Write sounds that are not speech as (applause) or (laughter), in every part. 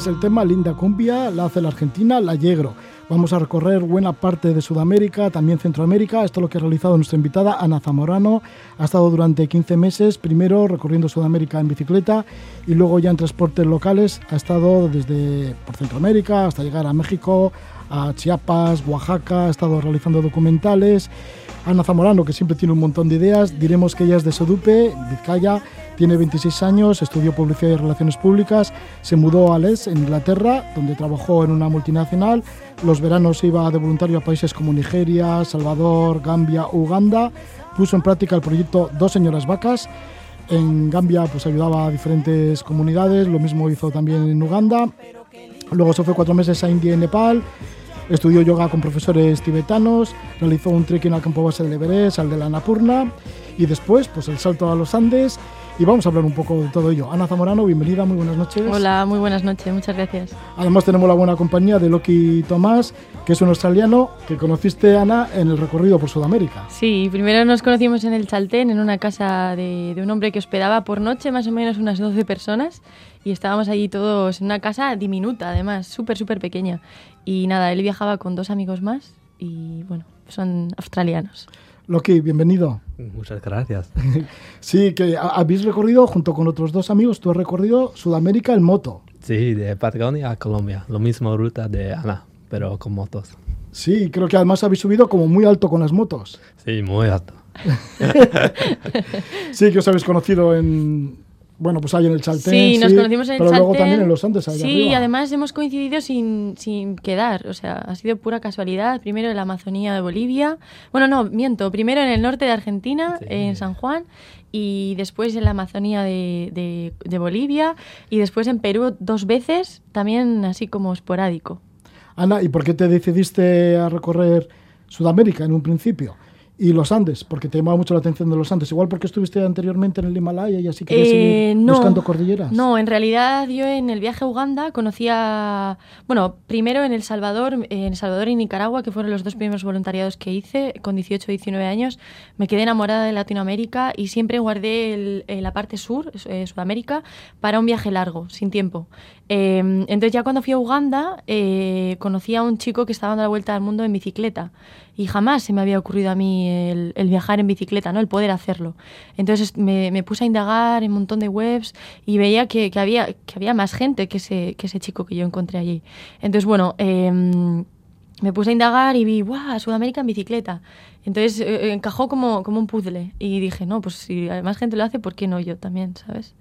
Es el tema Linda Cumbia, la hace la Argentina, la Yegro. Vamos a recorrer buena parte de Sudamérica, también Centroamérica. Esto es lo que ha realizado nuestra invitada Ana Zamorano. Ha estado durante 15 meses, primero recorriendo Sudamérica en bicicleta y luego ya en transportes locales. Ha estado desde por Centroamérica hasta llegar a México, a Chiapas, Oaxaca. Ha estado realizando documentales. Ana Zamorano, que siempre tiene un montón de ideas. Diremos que ella es de Sodupe, Vizcaya. Tiene 26 años, estudió publicidad y relaciones públicas, se mudó a Les, en Inglaterra, donde trabajó en una multinacional. Los veranos iba de voluntario a países como Nigeria, Salvador, Gambia, Uganda. Puso en práctica el proyecto Dos Señoras Vacas. En Gambia pues ayudaba a diferentes comunidades, lo mismo hizo también en Uganda. Luego se fue cuatro meses a India y Nepal. Estudió yoga con profesores tibetanos, realizó un trekking al campo base del Everest, al de la Annapurna y después pues el salto a los Andes y vamos a hablar un poco de todo ello. Ana Zamorano, bienvenida, muy buenas noches. Hola, muy buenas noches, muchas gracias. Además tenemos la buena compañía de Loki Tomás, que es un australiano que conociste, Ana, en el recorrido por Sudamérica. Sí, primero nos conocimos en el Chaltén, en una casa de, de un hombre que hospedaba por noche más o menos unas 12 personas y estábamos allí todos en una casa diminuta, además, súper, súper pequeña. Y nada, él viajaba con dos amigos más y bueno, son australianos. Loki, bienvenido. Muchas gracias. (laughs) Sí, que ha- habéis recorrido junto con otros dos amigos, tú has recorrido Sudamérica en moto. Sí, de Patagonia a Colombia, lo mismo ruta de Ana, pero con motos. Sí, creo que además habéis subido como muy alto con las motos. Sí, muy alto. (laughs) Sí, que os habéis conocido en, bueno, pues ahí en el Chaltén. Sí, nos conocimos en el Pero luego también en los Andes, Sí, arriba. además hemos coincidido sin, sin quedar, o sea, ha sido pura casualidad. Primero en la Amazonía de Bolivia, bueno, no, miento, primero en el norte de Argentina, Sí. en San Juan, y después en la Amazonía de, de- de Bolivia, y después en Perú dos veces, también así como esporádico. Ana, ¿y por qué te decidiste a recorrer Sudamérica en un principio? Y los Andes, porque te llamaba mucho la atención de los Andes. Igual porque estuviste anteriormente en el Himalaya y así querías Eh, seguir no, buscando cordilleras. No, en realidad yo en el viaje a Uganda conocía, bueno, primero en El Salvador, en El Salvador y Nicaragua, que fueron los dos primeros voluntariados que hice, con 18 y 19 años, me quedé enamorada de Latinoamérica y siempre guardé el- eh, la parte sur, eh, Sudamérica, para un viaje largo, sin tiempo. Eh, entonces ya cuando fui a Uganda, eh, conocí a un chico que estaba dando la vuelta al mundo en bicicleta y jamás se me había ocurrido a mí el, viajar en bicicleta, ¿no? el poder hacerlo. Entonces me, puse a indagar en un montón de webs y veía que, había, que había más gente que ese, que ese chico que yo encontré allí. Entonces, bueno, em, me puse a indagar y vi, ¡guau! Sudamérica en bicicleta. Entonces eh, encajó como, como un puzzle y dije, no, pues si más gente lo hace, ¿por qué no yo también, ¿sabes?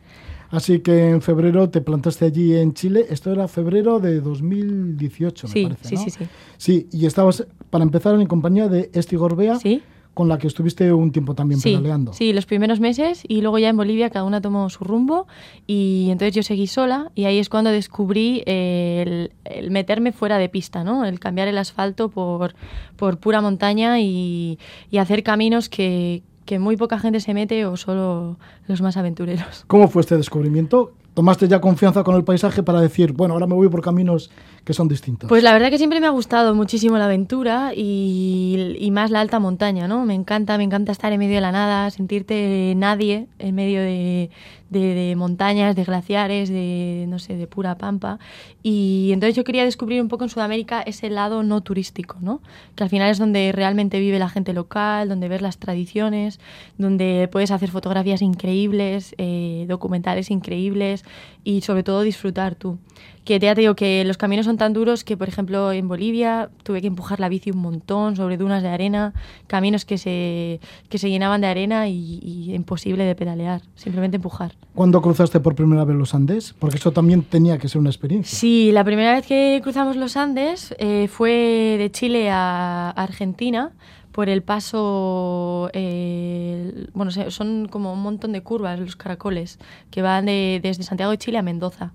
Así que en febrero te plantaste allí en Chile. Esto era febrero de 2018, me Sí, parece, sí, ¿no? sí, sí. Sí, y estabas, para empezar, en compañía de Esti Gorbea, Sí. con la que estuviste un tiempo también Sí, pedaleando. sí, los primeros meses y luego ya en Bolivia cada una tomó su rumbo y entonces yo seguí sola y ahí es cuando descubrí eh, el, el meterme fuera de pista, ¿no? El cambiar el asfalto por, por pura montaña y, y hacer caminos que, que muy poca gente se mete o solo los más aventureros. ¿Cómo fue este descubrimiento? ¿Tomaste ya confianza con el paisaje para decir, bueno, ahora me voy por caminos que son distintos? Pues la verdad que siempre me ha gustado muchísimo la aventura y, más la alta montaña, ¿no? Me encanta, me encanta estar en medio de la nada, sentirte nadie en medio de montañas, de glaciares, de, no sé, de pura pampa. Y entonces yo quería descubrir un poco en Sudamérica ese lado no turístico, ¿no? Que al final es donde realmente vive la gente local, donde ves las tradiciones, donde puedes hacer fotografías increíbles, eh, documentales increíbles y sobre todo disfrutar tú. que ya te digo que los caminos son tan duros que, por ejemplo, en Bolivia tuve que empujar la bici un montón sobre dunas de arena, caminos que se, que se llenaban de arena y, y imposible de pedalear, simplemente empujar. ¿Cuándo cruzaste por primera vez los Andes? Porque eso también tenía que ser una experiencia. Sí, la primera vez que cruzamos los Andes eh, fue de Chile a Argentina por el paso, eh, bueno, son como un montón de curvas, los caracoles, que van de- desde Santiago de Chile a Mendoza.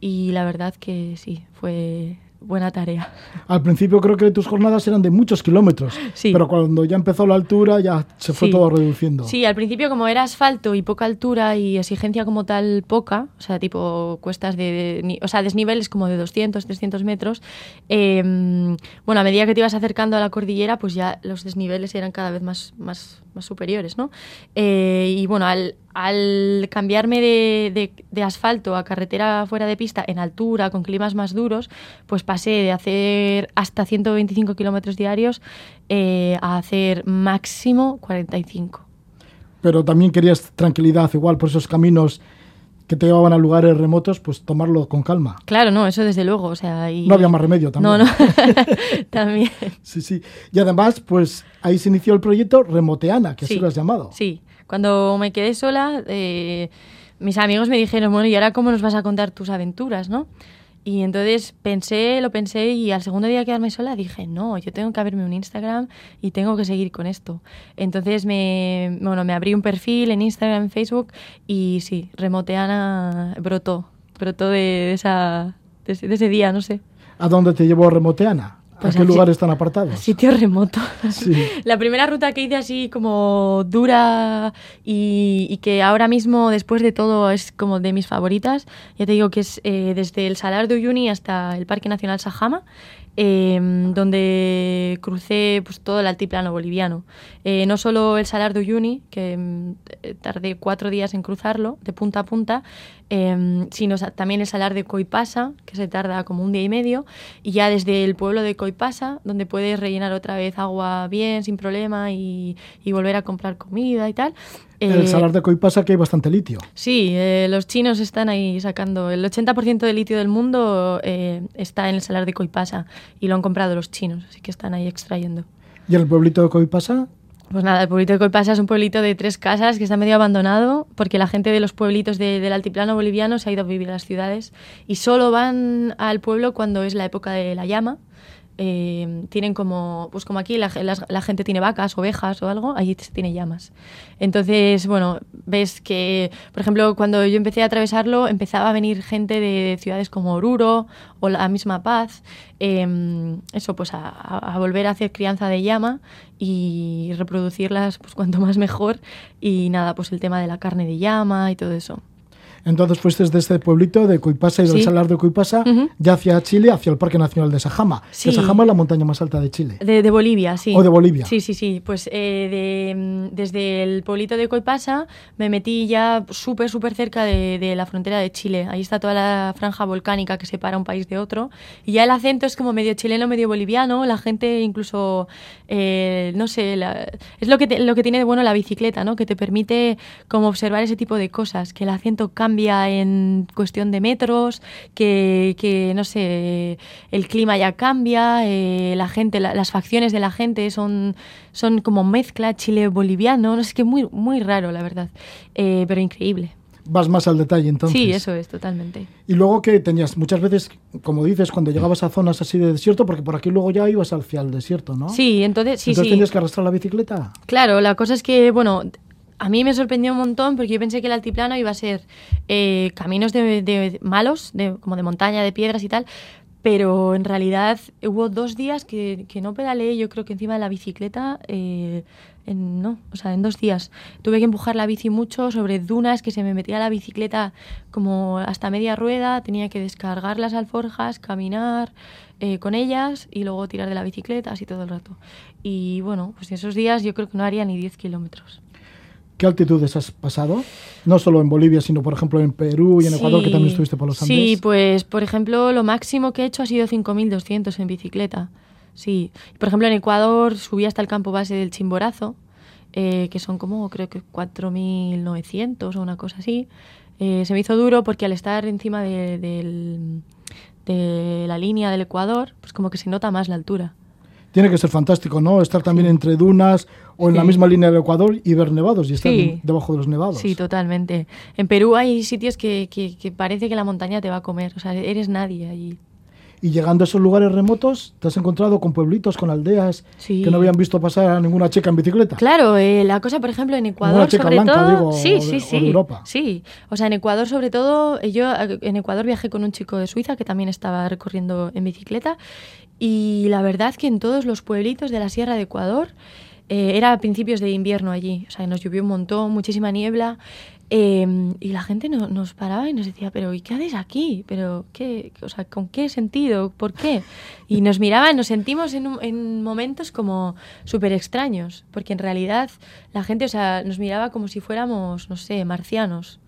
Y la verdad que sí, fue buena tarea. Al principio creo que tus jornadas eran de muchos kilómetros, Sí. pero cuando ya empezó la altura ya se fue Sí. todo reduciendo. Sí, al principio como era asfalto y poca altura y exigencia como tal poca, o sea, tipo cuestas de, de- ni- o sea, desniveles como de 200, 300 metros, eh, bueno, a medida que te ibas acercando a la cordillera, pues ya los desniveles eran cada vez más, más, más superiores, ¿no? Eh, y bueno, al, cambiarme de asfalto a carretera fuera de pista en altura, con climas más duros, pues pasé de hacer hasta 125 kilómetros diarios eh, a hacer máximo 45. Pero también querías tranquilidad, igual por esos caminos que te llevaban a lugares remotos, pues tomarlo con calma. Claro, no, eso desde luego, o sea, y... No había más remedio también. No, no, (laughs) (laughs) también. Sí, sí. Y además, pues ahí se inició el proyecto Remoteana, que así Sí, lo has llamado. Sí, cuando me quedé sola, eh, mis amigos me dijeron, bueno, ¿y ahora cómo nos vas a contar tus aventuras, no? Y entonces pensé, lo pensé y al segundo día de quedarme sola dije, no, yo tengo que abrirme un Instagram y tengo que seguir con esto. Entonces me, bueno, me abrí un perfil en Instagram, Facebook y sí, Remoteana brotó, brotó de, esa, de, ese, de ese día, no sé. ¿A dónde te llevó Remoteana? Pues ¿A qué lugares tan apartados? Sitio remoto. (laughs) Sí. (laughs) La primera ruta que hice así como dura y, y que ahora mismo, después de todo, es como de mis favoritas. Ya te digo que es eh, desde el Salar de Uyuni hasta el Parque Nacional Sajama, eh, donde crucé pues, todo el altiplano boliviano. Eh, no solo el Salar de Uyuni, que mm, eh, tardé cuatro días en cruzarlo, de punta a punta, eh, sino también el Salar de Coipasa, que se tarda como un día y medio, y ya desde el pueblo de Coipasa, donde puedes rellenar otra vez agua bien, sin problema, y volver a comprar comida y tal. El Eh, salar de Coipasa que hay bastante litio. Sí, eh, los chinos están ahí sacando. El 80% del litio del mundo eh, está en el salar de Coipasa y lo han comprado los chinos, así que están ahí extrayendo. ¿Y el pueblito de Coipasa? Pues nada, el pueblito de Coipasa es un pueblito de tres casas que está medio abandonado porque la gente de los pueblitos de- del altiplano boliviano se ha ido a vivir a las ciudades y solo van al pueblo cuando es la época de la llama. Eh, tienen como, pues como aquí la, gente tiene vacas, ovejas o algo, allí se tiene llamas. Entonces, bueno, ves que, por ejemplo, cuando yo empecé a atravesarlo, empezaba a venir gente de ciudades como Oruro o la misma Paz, eh, eso, pues a volver a hacer crianza de llama y reproducirlas, pues cuanto más mejor. Y nada, pues el tema de la carne de llama y todo eso. Entonces fuiste desde este pueblito de Coipasa y del Sí. salar de Coipasa Ujú. ya hacia Chile, hacia el Parque Nacional de Sajama. Sí. Que Sajama es la montaña más alta de Chile. De, de Bolivia, sí. O de Bolivia. Sí, sí, sí. Pues eh, de, mm, desde el pueblito de Coipasa me metí ya súper, súper cerca de, de la frontera de Chile. Ahí está toda la franja volcánica que separa un país de otro. Y ya el acento es como medio chileno, medio boliviano. La gente incluso, eh, no sé, la- es lo que, te- lo que tiene de bueno la bicicleta, ¿no? Que te permite como observar ese tipo de cosas. Que el acento cambia en cuestión de metros, que, que, no sé, el clima ya cambia, eh, la gente, la- las facciones de la gente son, son como mezcla chile-boliviano, no sé, que muy, muy raro, la verdad, Eh, pero increíble. Vas más al detalle entonces. Sí, eso es, totalmente. Y luego que tenías muchas veces, como dices, cuando llegabas a zonas así de desierto, porque por aquí luego ya ibas hacia el desierto, ¿no? Sí, entonces, sí, entonces sí. tenías que arrastrar la bicicleta. Claro, la cosa es que, bueno, a mí me sorprendió un montón porque yo pensé que el altiplano iba a ser eh, caminos de, de malos, de, como de montaña, de piedras y tal, pero en realidad hubo dos días que, no pedaleé, yo creo que encima de la bicicleta, eh, en, no, o sea, en dos días. Tuve que empujar la bici mucho sobre dunas, que se me metía la bicicleta como hasta media rueda, tenía que descargar las alforjas, caminar eh, con ellas y luego tirar de la bicicleta, así todo el rato. Y bueno, pues esos días yo creo que no haría ni 10 kilómetros. ¿Qué altitudes has pasado? No solo en Bolivia, sino por ejemplo en Perú y en Ecuador, que Sí, también estuviste por los Andes. Sí, pues por ejemplo, lo máximo que he hecho ha sido 5.200 en bicicleta. Sí. Por ejemplo, en Ecuador subí hasta el campo base del Chimborazo, eh, que son como creo que 4.900 o una cosa así. Eh, se me hizo duro porque al estar encima de- del, de la línea del Ecuador, pues como que se nota más la altura. Tiene que ser fantástico, ¿no? Estar también entre dunas o en la misma línea del Ecuador y ver nevados y estar Sí. debajo de los nevados. Sí, totalmente. En Perú hay sitios que, que- que parece que la montaña te va a comer, o sea, eres nadie allí. Y llegando a esos lugares remotos, te has encontrado con pueblitos, con aldeas Sí. que no habían visto pasar a ninguna checa en bicicleta. Claro, eh, la cosa, por ejemplo, en Ecuador, Una checa sobre blanca, todo. digo, sí, o sí, de- o sí. de Europa. Sí. O sea, en Ecuador, sobre todo, eh, yo eh, en Ecuador viajé con un chico de Suiza que también estaba recorriendo en bicicleta. Y la verdad que en todos los pueblitos de la Sierra de Ecuador eh, era a principios de invierno allí. O sea, nos llovió un montón, muchísima niebla. eh, y la gente no- nos paraba y nos decía, pero ¿y qué haces aquí? ¿Pero qué? O sea, ¿con qué sentido? ¿Por qué? Y nos miraban, nos sentimos en, en momentos como súper extraños, porque en realidad la gente, o sea, nos miraba como si fuéramos, no sé, marcianos.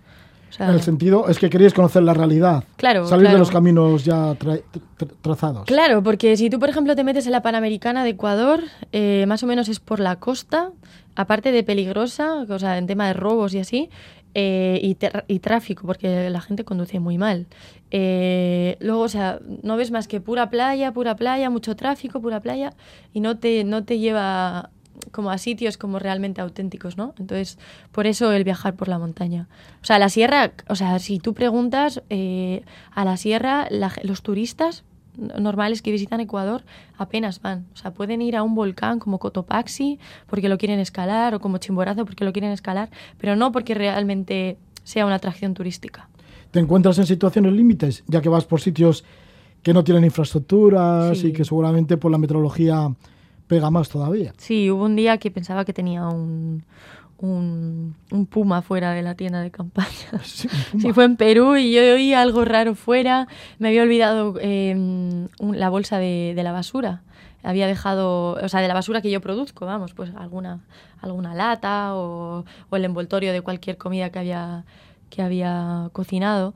Sea, En el sentido es que queríais conocer la realidad. Claro, Salir de los caminos ya tra- tra- trazados. Claro, porque si tú, por ejemplo, te metes en la Panamericana de Ecuador, eh, más o menos es por la costa, aparte de peligrosa, o sea, en tema de robos y así, eh, y, y tráfico, porque la gente conduce muy mal. Eh, luego, o sea, no ves más que pura playa, pura playa, mucho tráfico, pura playa, y no te, no te lleva como a sitios como realmente auténticos, ¿no? Entonces, por eso el viajar por la montaña. O sea, la sierra, o sea, si tú preguntas eh, a la sierra, la los turistas normales que visitan Ecuador apenas van. O sea, pueden ir a un volcán como Cotopaxi porque lo quieren escalar o como Chimborazo porque lo quieren escalar, pero no porque realmente sea una atracción turística. Te encuentras en situaciones límites, ya que vas por sitios que no tienen infraestructuras Sí. y que seguramente por la meteorología pega más todavía. Sí, hubo un día que pensaba que tenía un, un, un puma fuera de la tienda de campaña. (laughs) Sí. Sí, fue en Perú y yo oí algo raro fuera. Me había olvidado eh, un- la bolsa de, de la basura. Había dejado, o sea, de la basura que yo produzco, vamos, pues alguna, alguna lata o, o el envoltorio de cualquier comida que había, que había cocinado.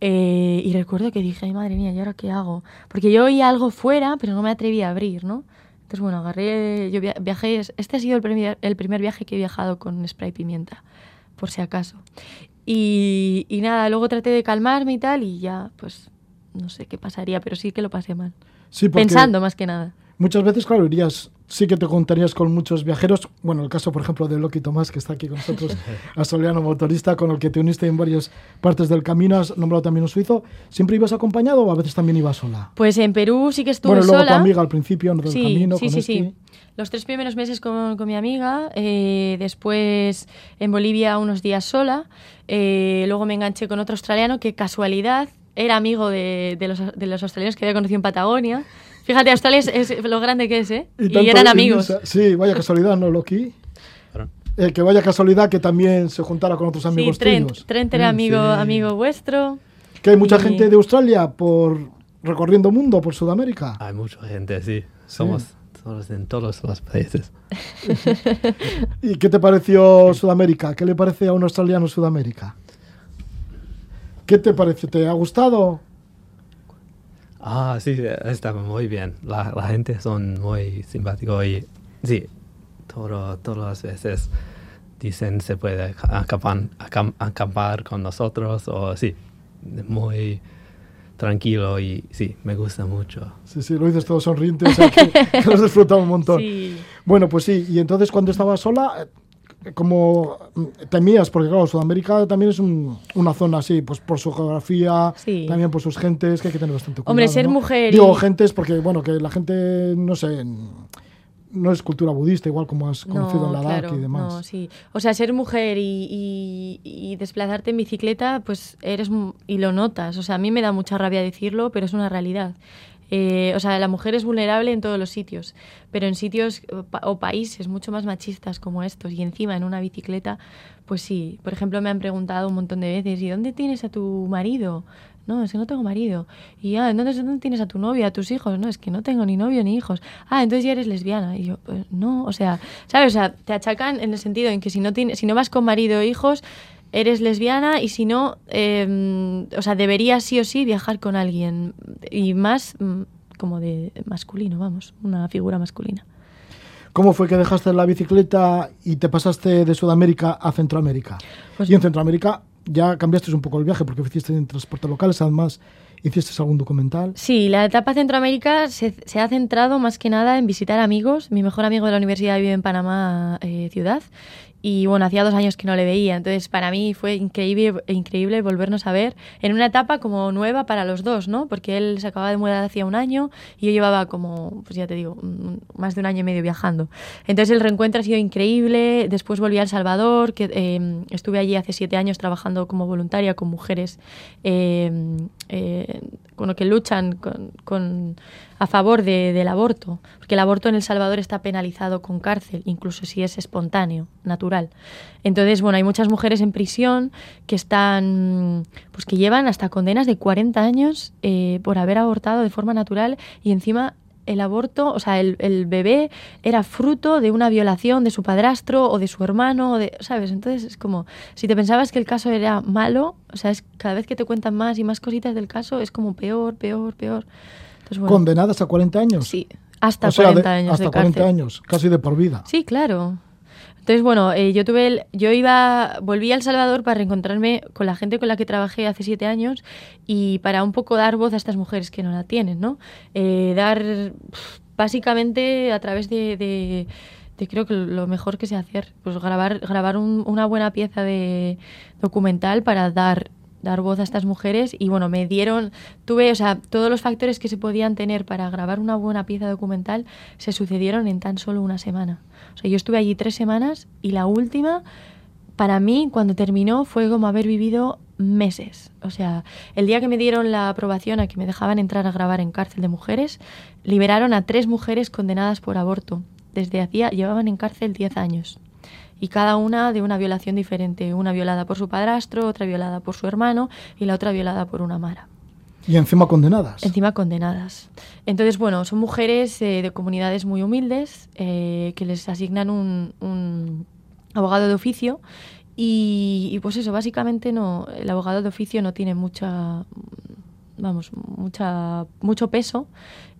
Eh, y recuerdo que dije, ay madre mía, ¿y ahora qué hago? Porque yo oí algo fuera, pero no me atreví a abrir, ¿no? Entonces, bueno, agarré, yo via- viajé, este ha sido el primer, el primer viaje que he viajado con spray pimienta, por si acaso. Y, y nada, luego traté de calmarme y tal, y ya, pues, no sé qué pasaría, pero sí que lo pasé mal. Sí, Pensando más que nada. Muchas veces, claro, irías, sí que te contarías con muchos viajeros. Bueno, el caso, por ejemplo, de Loki Tomás, que está aquí con nosotros, (laughs) australiano motorista, con el que te uniste en varias partes del camino, has nombrado también un suizo. ¿Siempre ibas acompañado o a veces también ibas sola? Pues en Perú sí que estuve bueno, luego sola. tu amiga al principio, en el Sí, camino, sí, con sí, este. sí. Los tres primeros meses con, con mi amiga, eh, después en Bolivia unos días sola, eh, luego me enganché con otro australiano que casualidad era amigo de, de los, de los australianos que había conocido en Patagonia. Fíjate, Australia es, es lo grande que es, ¿eh? Y, eran amigos. esa- Sí, vaya casualidad, ¿no, Loki? Eh, que vaya casualidad que también se juntara con otros Sí, amigos Trent, tuyos. Trent era Mm, amigo, sí. amigo vuestro. Que hay mucha Y- gente de Australia por recorriendo mundo, por Sudamérica. Hay mucha gente, sí. Somos todos en todos los países. (laughs) ¿Y qué te pareció Sudamérica? ¿Qué le parece a un australiano Sudamérica? ¿Qué te pareció? ¿Te ha gustado? Ah, sí, está muy bien. La, la gente son muy simpáticos y sí, todo, todas las veces dicen se puede acampar, acam- acampar con nosotros o sí, muy tranquilo y sí, me gusta mucho. Sí, sí, lo dices todo sonriente, o sea que, que (laughs) lo has disfrutado un montón. Sí. Bueno, pues sí, y entonces cuando estabas sola, eh, como mm, temías, porque claro, Sudamérica también es un- una zona así, pues por su geografía, Sí. también por sus gentes, que hay que tener bastante cuidado. Hombre, ser ¿no? mujer Digo y- gentes porque, bueno, que la gente, no sé, no es cultura budista, igual como has conocido en la DAC y demás. No, sí. O sea, ser mujer y, y- y desplazarte en bicicleta, pues eres y lo notas. O sea, a mí me da mucha rabia decirlo, pero es una realidad. Eh, o sea, la mujer es vulnerable en todos los sitios, pero en sitios o pa- o países mucho más machistas como estos y encima en una bicicleta, pues sí. Por ejemplo, me han preguntado un montón de veces, ¿y dónde tienes a tu marido? No, es que no tengo marido. Y ah, entonces ¿dónde tienes a tu novia, a tus hijos? No, es que no tengo ni novio ni hijos. Ah, entonces ya eres lesbiana. Y yo, pues no, o sea, ¿sabes? O sea, te achacan en el sentido en que si no, tienes, si no vas con marido o hijos, eres lesbiana y si no, eh, o sea, deberías sí o sí viajar con alguien. Y más mm, como de masculino, vamos, una figura masculina. ¿Cómo fue que dejaste la bicicleta y te pasaste de Sudamérica a Centroamérica? Pues- y en Centroamérica ya cambiaste un poco el viaje porque hiciste en transporte locales, además ¿Hiciste algún documental? Sí, la etapa Centroamérica se, se ha centrado más que nada en visitar amigos. Mi mejor amigo de la universidad vive en Panamá, eh, ciudad, y bueno, hacía dos años que no le veía, entonces para mí fue increíble, increíble volvernos a ver en una etapa como nueva para los dos, ¿no? Porque él se acababa de mudar hacía un año y yo llevaba como, pues ya te digo, más de un año y medio viajando. Entonces el reencuentro ha sido increíble, después volví a El Salvador, que eh, estuve allí hace siete años trabajando como voluntaria con mujeres eh, eh, bueno, que luchan con, con a favor de, del aborto, porque el aborto en El Salvador está penalizado con cárcel, incluso si es espontáneo, natural. Entonces, bueno, hay muchas mujeres en prisión que están, pues que llevan hasta condenas de 40 años eh, por haber abortado de forma natural y encima el aborto, o sea, el, el, bebé era fruto de una violación de su padrastro o de su hermano, o de, ¿sabes? Entonces es como, si te pensabas que el caso era malo, o sea, es cada vez que te cuentan más y más cositas del caso, es como peor, peor, peor. Entonces, bueno, ¿Condenadas a 40 años? Sí, hasta o sea, 40 años. Hasta de 40 cárcel. años, casi de por vida. Sí, claro. Entonces, bueno, eh, yo tuve el, yo iba, volví a El Salvador para reencontrarme con la gente con la que trabajé hace siete años y para un poco dar voz a estas mujeres que no la tienen, ¿no? Eh, dar, básicamente, a través de, de, creo que lo mejor que sé hacer, pues grabar, grabar un, una buena pieza de documental para dar dar voz a estas mujeres y bueno, me dieron, tuve, o sea, todos los factores que se podían tener para grabar una buena pieza documental se sucedieron en tan solo una semana. O sea, yo estuve allí tres semanas y la última, para mí, cuando terminó, fue como haber vivido meses. O sea, el día que me dieron la aprobación a que me dejaban entrar a grabar en cárcel de mujeres, liberaron a tres mujeres condenadas por aborto. Desde hacía, llevaban en cárcel 10 años y cada una de una violación diferente, una violada por su padrastro, otra violada por su hermano y la otra violada por una mara. Y encima condenadas. Encima condenadas. Entonces, bueno, son mujeres eh, de comunidades muy humildes eh, que les asignan un, un abogado de oficio y, y, pues eso, básicamente no, el abogado de oficio no tiene mucha, vamos, mucha, mucho peso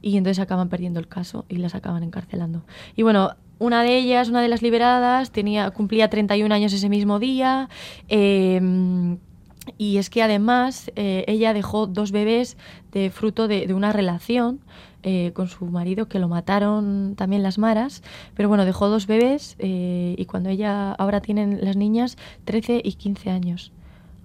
y entonces acaban perdiendo el caso y las acaban encarcelando. Y bueno, una de ellas, una de las liberadas, tenía, cumplía 31 años ese mismo día. Eh, y es que además eh, ella dejó dos bebés de fruto de, de una relación eh, con su marido que lo mataron también las maras. Pero bueno, dejó dos bebés eh, y cuando ella, ahora tienen las niñas 13 y 15 años.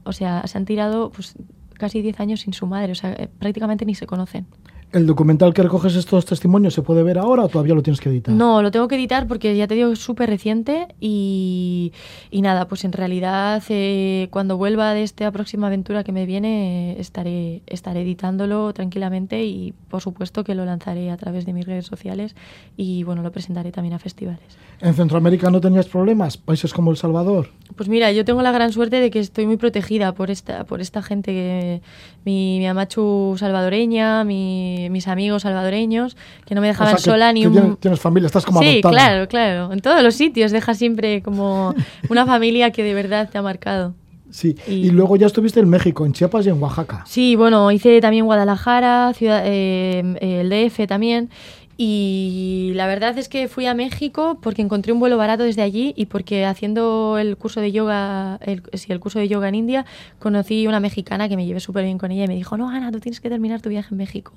O sea, se han tirado pues, casi 10 años sin su madre. O sea, prácticamente ni se conocen. ¿El documental que recoges estos testimonios se puede ver ahora o todavía lo tienes que editar? No, lo tengo que editar porque ya te digo es súper reciente y, y, nada, pues en realidad eh, cuando vuelva de esta próxima aventura que me viene estaré, estaré editándolo tranquilamente y por supuesto que lo lanzaré a través de mis redes sociales y bueno, lo presentaré también a festivales. ¿En Centroamérica no tenías problemas? ¿Países como El Salvador? Pues mira, yo tengo la gran suerte de que estoy muy protegida por esta, por esta gente, que, mi, mi amachu salvadoreña, mi, mis amigos salvadoreños, que no me dejaban o sea, que, sola ni un... Tienes, tienes, familia, estás como Sí, adoptada. claro, claro. En todos los sitios deja siempre como (laughs) una familia que de verdad te ha marcado. Sí, y, y, luego ya estuviste en México, en Chiapas y en Oaxaca. Sí, bueno, hice también Guadalajara, ciudad, eh, el DF también. Y la verdad es que fui a México porque encontré un vuelo barato desde allí y porque haciendo el curso de yoga, el, sí, el curso de yoga en India, conocí una mexicana que me llevé súper bien con ella y me dijo, no, Ana, tú tienes que terminar tu viaje en México.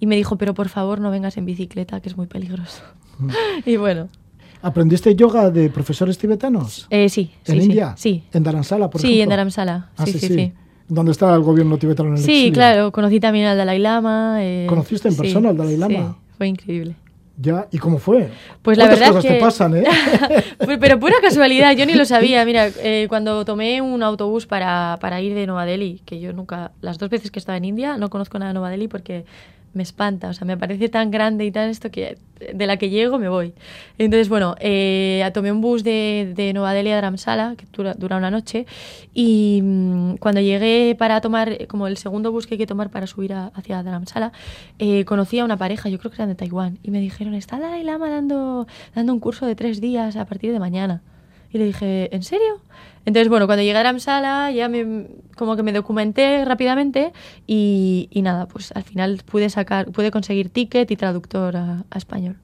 Y me dijo, pero por favor no vengas en bicicleta, que es muy peligroso. Mm. (laughs) y bueno. ¿Aprendiste yoga de profesores tibetanos? Eh, sí. ¿En sí, India? Sí. ¿En Dharamsala, por sí, ejemplo? en Dharamsala. Ah, sí, sí, sí, sí. sí. ¿Dónde está el gobierno tibetano en el Sí, exilio? claro. Conocí también al Dalai Lama. Eh, ¿Conociste en persona al Dalai Lama? Fue increíble. Ya, ¿y cómo fue? Pues la verdad cosas que... te pasan, ¿eh? (laughs) Pero pura casualidad, yo ni lo (laughs) sabía. Mira, eh, cuando tomé un autobús para, para ir de Nueva Delhi, que yo nunca, las dos veces que estaba en India, no conozco nada de Nueva Delhi porque me espanta, o sea, me parece tan grande y tan esto que de la que llego me voy. Entonces, bueno, eh, tomé un bus de, de Nueva Delhi a Dharamsala, que dura, dura una noche, y mmm, cuando llegué para tomar, como el segundo bus que hay que tomar para subir hacia Dharamsala, eh, conocí a una pareja, yo creo que eran de Taiwán, y me dijeron, está Dalai Lama dando, dando un curso de tres días a partir de mañana. Y le dije, ¿en serio? Entonces, bueno, cuando llegué a Dharamsala ya me, como que me documenté rápidamente y, y, nada, pues al final pude sacar, pude conseguir ticket y traductor a, a español.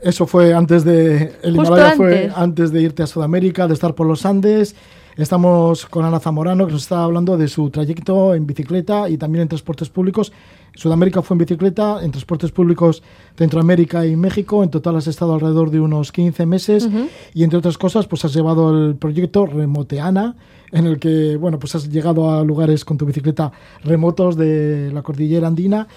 Eso fue antes de... El Himalaya fue antes de irte a Sudamérica, de estar por los Andes. Estamos con Ana Zamorano, que nos está hablando de su trayecto en bicicleta y también en transportes públicos. Sudamérica fue en bicicleta, en transportes públicos Centroamérica y México. En total has estado alrededor de unos 15 meses y entre otras cosas pues has llevado el proyecto Remoteana, en el que bueno pues has llegado a lugares con tu bicicleta remotos de la cordillera andina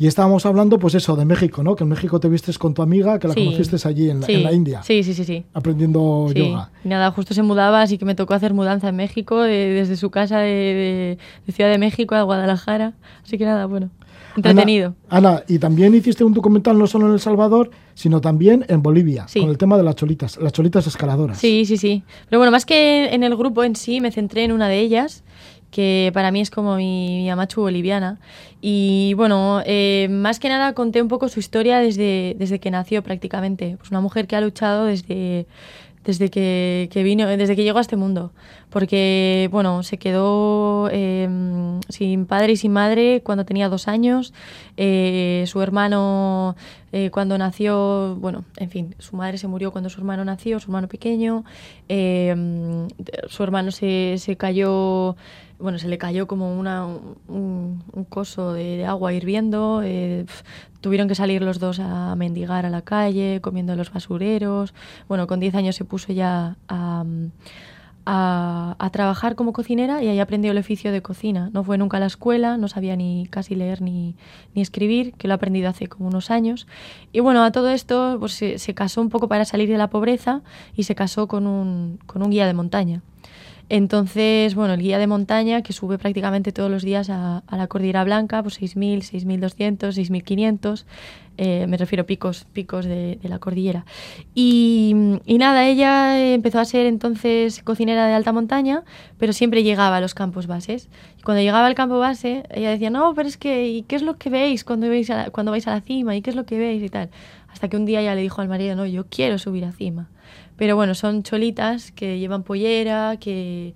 y estábamos hablando, pues eso, de México, ¿no? Que en México te vistes con tu amiga, que la Sí. conociste allí en la, en la India, Sí, sí, sí, sí. aprendiendo yoga. Nada, justo se mudaba, así que me tocó hacer mudanza en México, de- desde su casa de, de- de Ciudad de México a Guadalajara. Así que nada, bueno, entretenido. Ana, Ana, y también hiciste un documental no solo en El Salvador, sino también en Bolivia, Sí. con el tema de las cholitas, las cholitas escaladoras. Sí, sí, sí. Pero bueno, más que en el grupo en sí, me centré en una de ellas, que para mí es como mi, mi amachu boliviana. Y bueno, eh, más que nada conté un poco su historia desde, desde que nació prácticamente. Pues una mujer que ha luchado desde, desde que, que vino, desde que llegó a este mundo. Porque, bueno, se quedó eh, sin padre y sin madre cuando tenía dos años. Eh, su hermano, eh, cuando nació, bueno, en fin, su madre se murió cuando su hermano nació, su hermano pequeño. Eh, su hermano se, se cayó, bueno, se le cayó como una, un, un coso de, de agua hirviendo. eh, pf, tuvieron que salir los dos a mendigar a la calle, comiendo en los basureros. Bueno, con 10 años se puso ya a, a, a trabajar como cocinera y ahí aprendió el oficio de cocina. No fue nunca a la escuela, no sabía ni casi leer ni, ni escribir, que lo ha aprendido hace como unos años. Y bueno, a todo esto pues, se, se casó un poco para salir de la pobreza y se casó con un, con un guía de montaña. Entonces, bueno, el guía de montaña que sube prácticamente todos los días a, a la Cordillera Blanca, pues 6.000, 6.200, 6.500, eh, me refiero picos, picos de, de la cordillera. Y, y nada, ella empezó a ser entonces cocinera de alta montaña, pero siempre llegaba a los campos bases. Y cuando llegaba al campo base, ella decía, no, pero es que, ¿y qué es lo que veis cuando, veis a la- cuando vais a la cima? ¿Y qué es lo que veis? Y tal. Hasta que un día ella le dijo al marido, no, yo quiero subir a cima. Pero bueno, son cholitas que llevan pollera, que...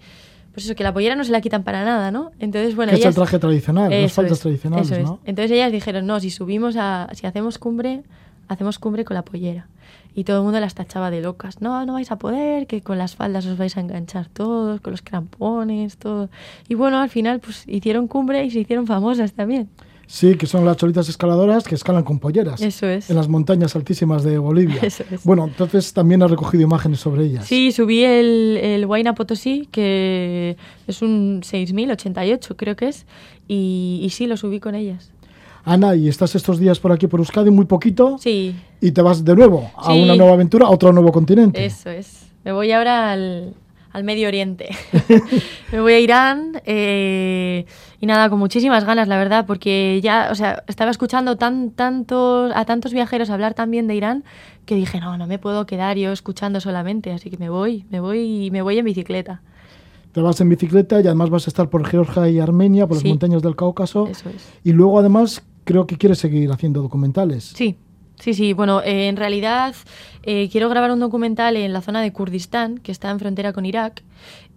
Pues eso, que la pollera no se la quitan para nada, ¿no? Entonces, bueno, que es el traje tradicional, las faldas es, tradicionales, eso es. ¿no? Entonces ellas dijeron, no, si subimos a... Si hacemos cumbre, hacemos cumbre con la pollera. Y todo el mundo las tachaba de locas. No, no vais a poder, que con las faldas os vais a enganchar todos, con los crampones, todo. Y bueno, al final, pues hicieron cumbre y se hicieron famosas también. Sí, que son las cholitas escaladoras que escalan con polleras. Eso es. En las montañas altísimas de Bolivia. (laughs) Eso es. Bueno, entonces también has recogido imágenes sobre ellas. Sí, subí el, el Huayna Potosí, que es un 6088, creo que es, y, y sí, lo subí con ellas. Ana, y estás estos días por aquí por Euskadi muy poquito Sí, y te vas de nuevo a Sí. una nueva aventura, a otro nuevo continente. eso es. Me voy ahora al, al Medio Oriente. (laughs) Me voy a Irán eh, y nada, con muchísimas ganas, la verdad, porque ya, o sea, estaba escuchando tan, tantos, a tantos viajeros hablar también de Irán que dije, no, no me puedo quedar yo escuchando solamente, así que me voy, me voy y me voy en bicicleta. Te vas en bicicleta y además vas a estar por Georgia y Armenia, por las montañas del Cáucaso. Eso es. Y luego además creo que quieres seguir haciendo documentales. Sí, sí, sí. Bueno, eh, en realidad eh, quiero grabar un documental en la zona de Kurdistán, que está en frontera con Irak.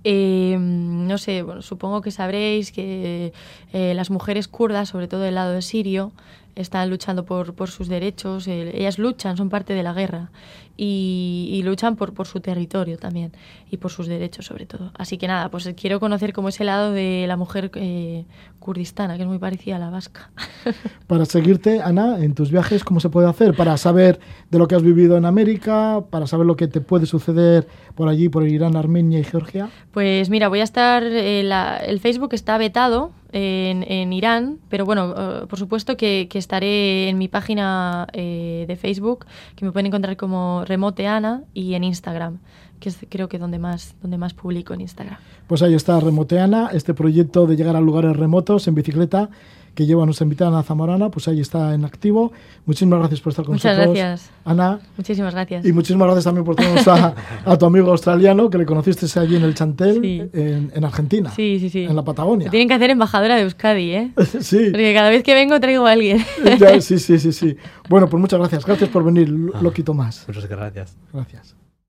Eh, no sé, bueno, supongo que sabréis que eh, las mujeres kurdas, sobre todo del lado de sirio, están luchando por, por sus derechos. eh, ellas luchan, son parte de la guerra y, y luchan por, por su territorio también y por sus derechos sobre todo. Así que nada, pues quiero conocer cómo es el lado de la mujer eh, kurdistana, que es muy parecida a la vasca. (laughs) Para seguirte, Ana, en tus viajes, ¿cómo se puede hacer? Para saber de lo que has vivido en América, para saber lo que te puede suceder por allí, por Irán, Armenia y Georgia. Pues mira, voy a estar. eh, la- el Facebook está vetado en, en Irán, pero bueno, eh, por supuesto que, que estaré en mi página eh, de Facebook, que me pueden encontrar como Remoteana, y en Instagram, que es creo que donde más, donde más publico en Instagram. Pues ahí está Remoteana, este proyecto de llegar a lugares remotos en bicicleta que lleva nuestra invitada Ana Zamorana, pues ahí está en activo. Muchísimas gracias por estar con Muchas nosotros. gracias. Ana. Muchísimas gracias. Y muchísimas gracias también por traernos a, a tu amigo australiano que le conociste allí en el Chantel, Sí. en, en Argentina, Sí, sí, sí. en la Patagonia. Me tienen que hacer embajadora de Euskadi, ¿eh? (laughs) sí, Porque cada vez que vengo traigo a alguien. ya, sí, sí, sí, sí. Bueno, pues muchas gracias. Gracias por venir, Loquito más. Muchas gracias. Gracias.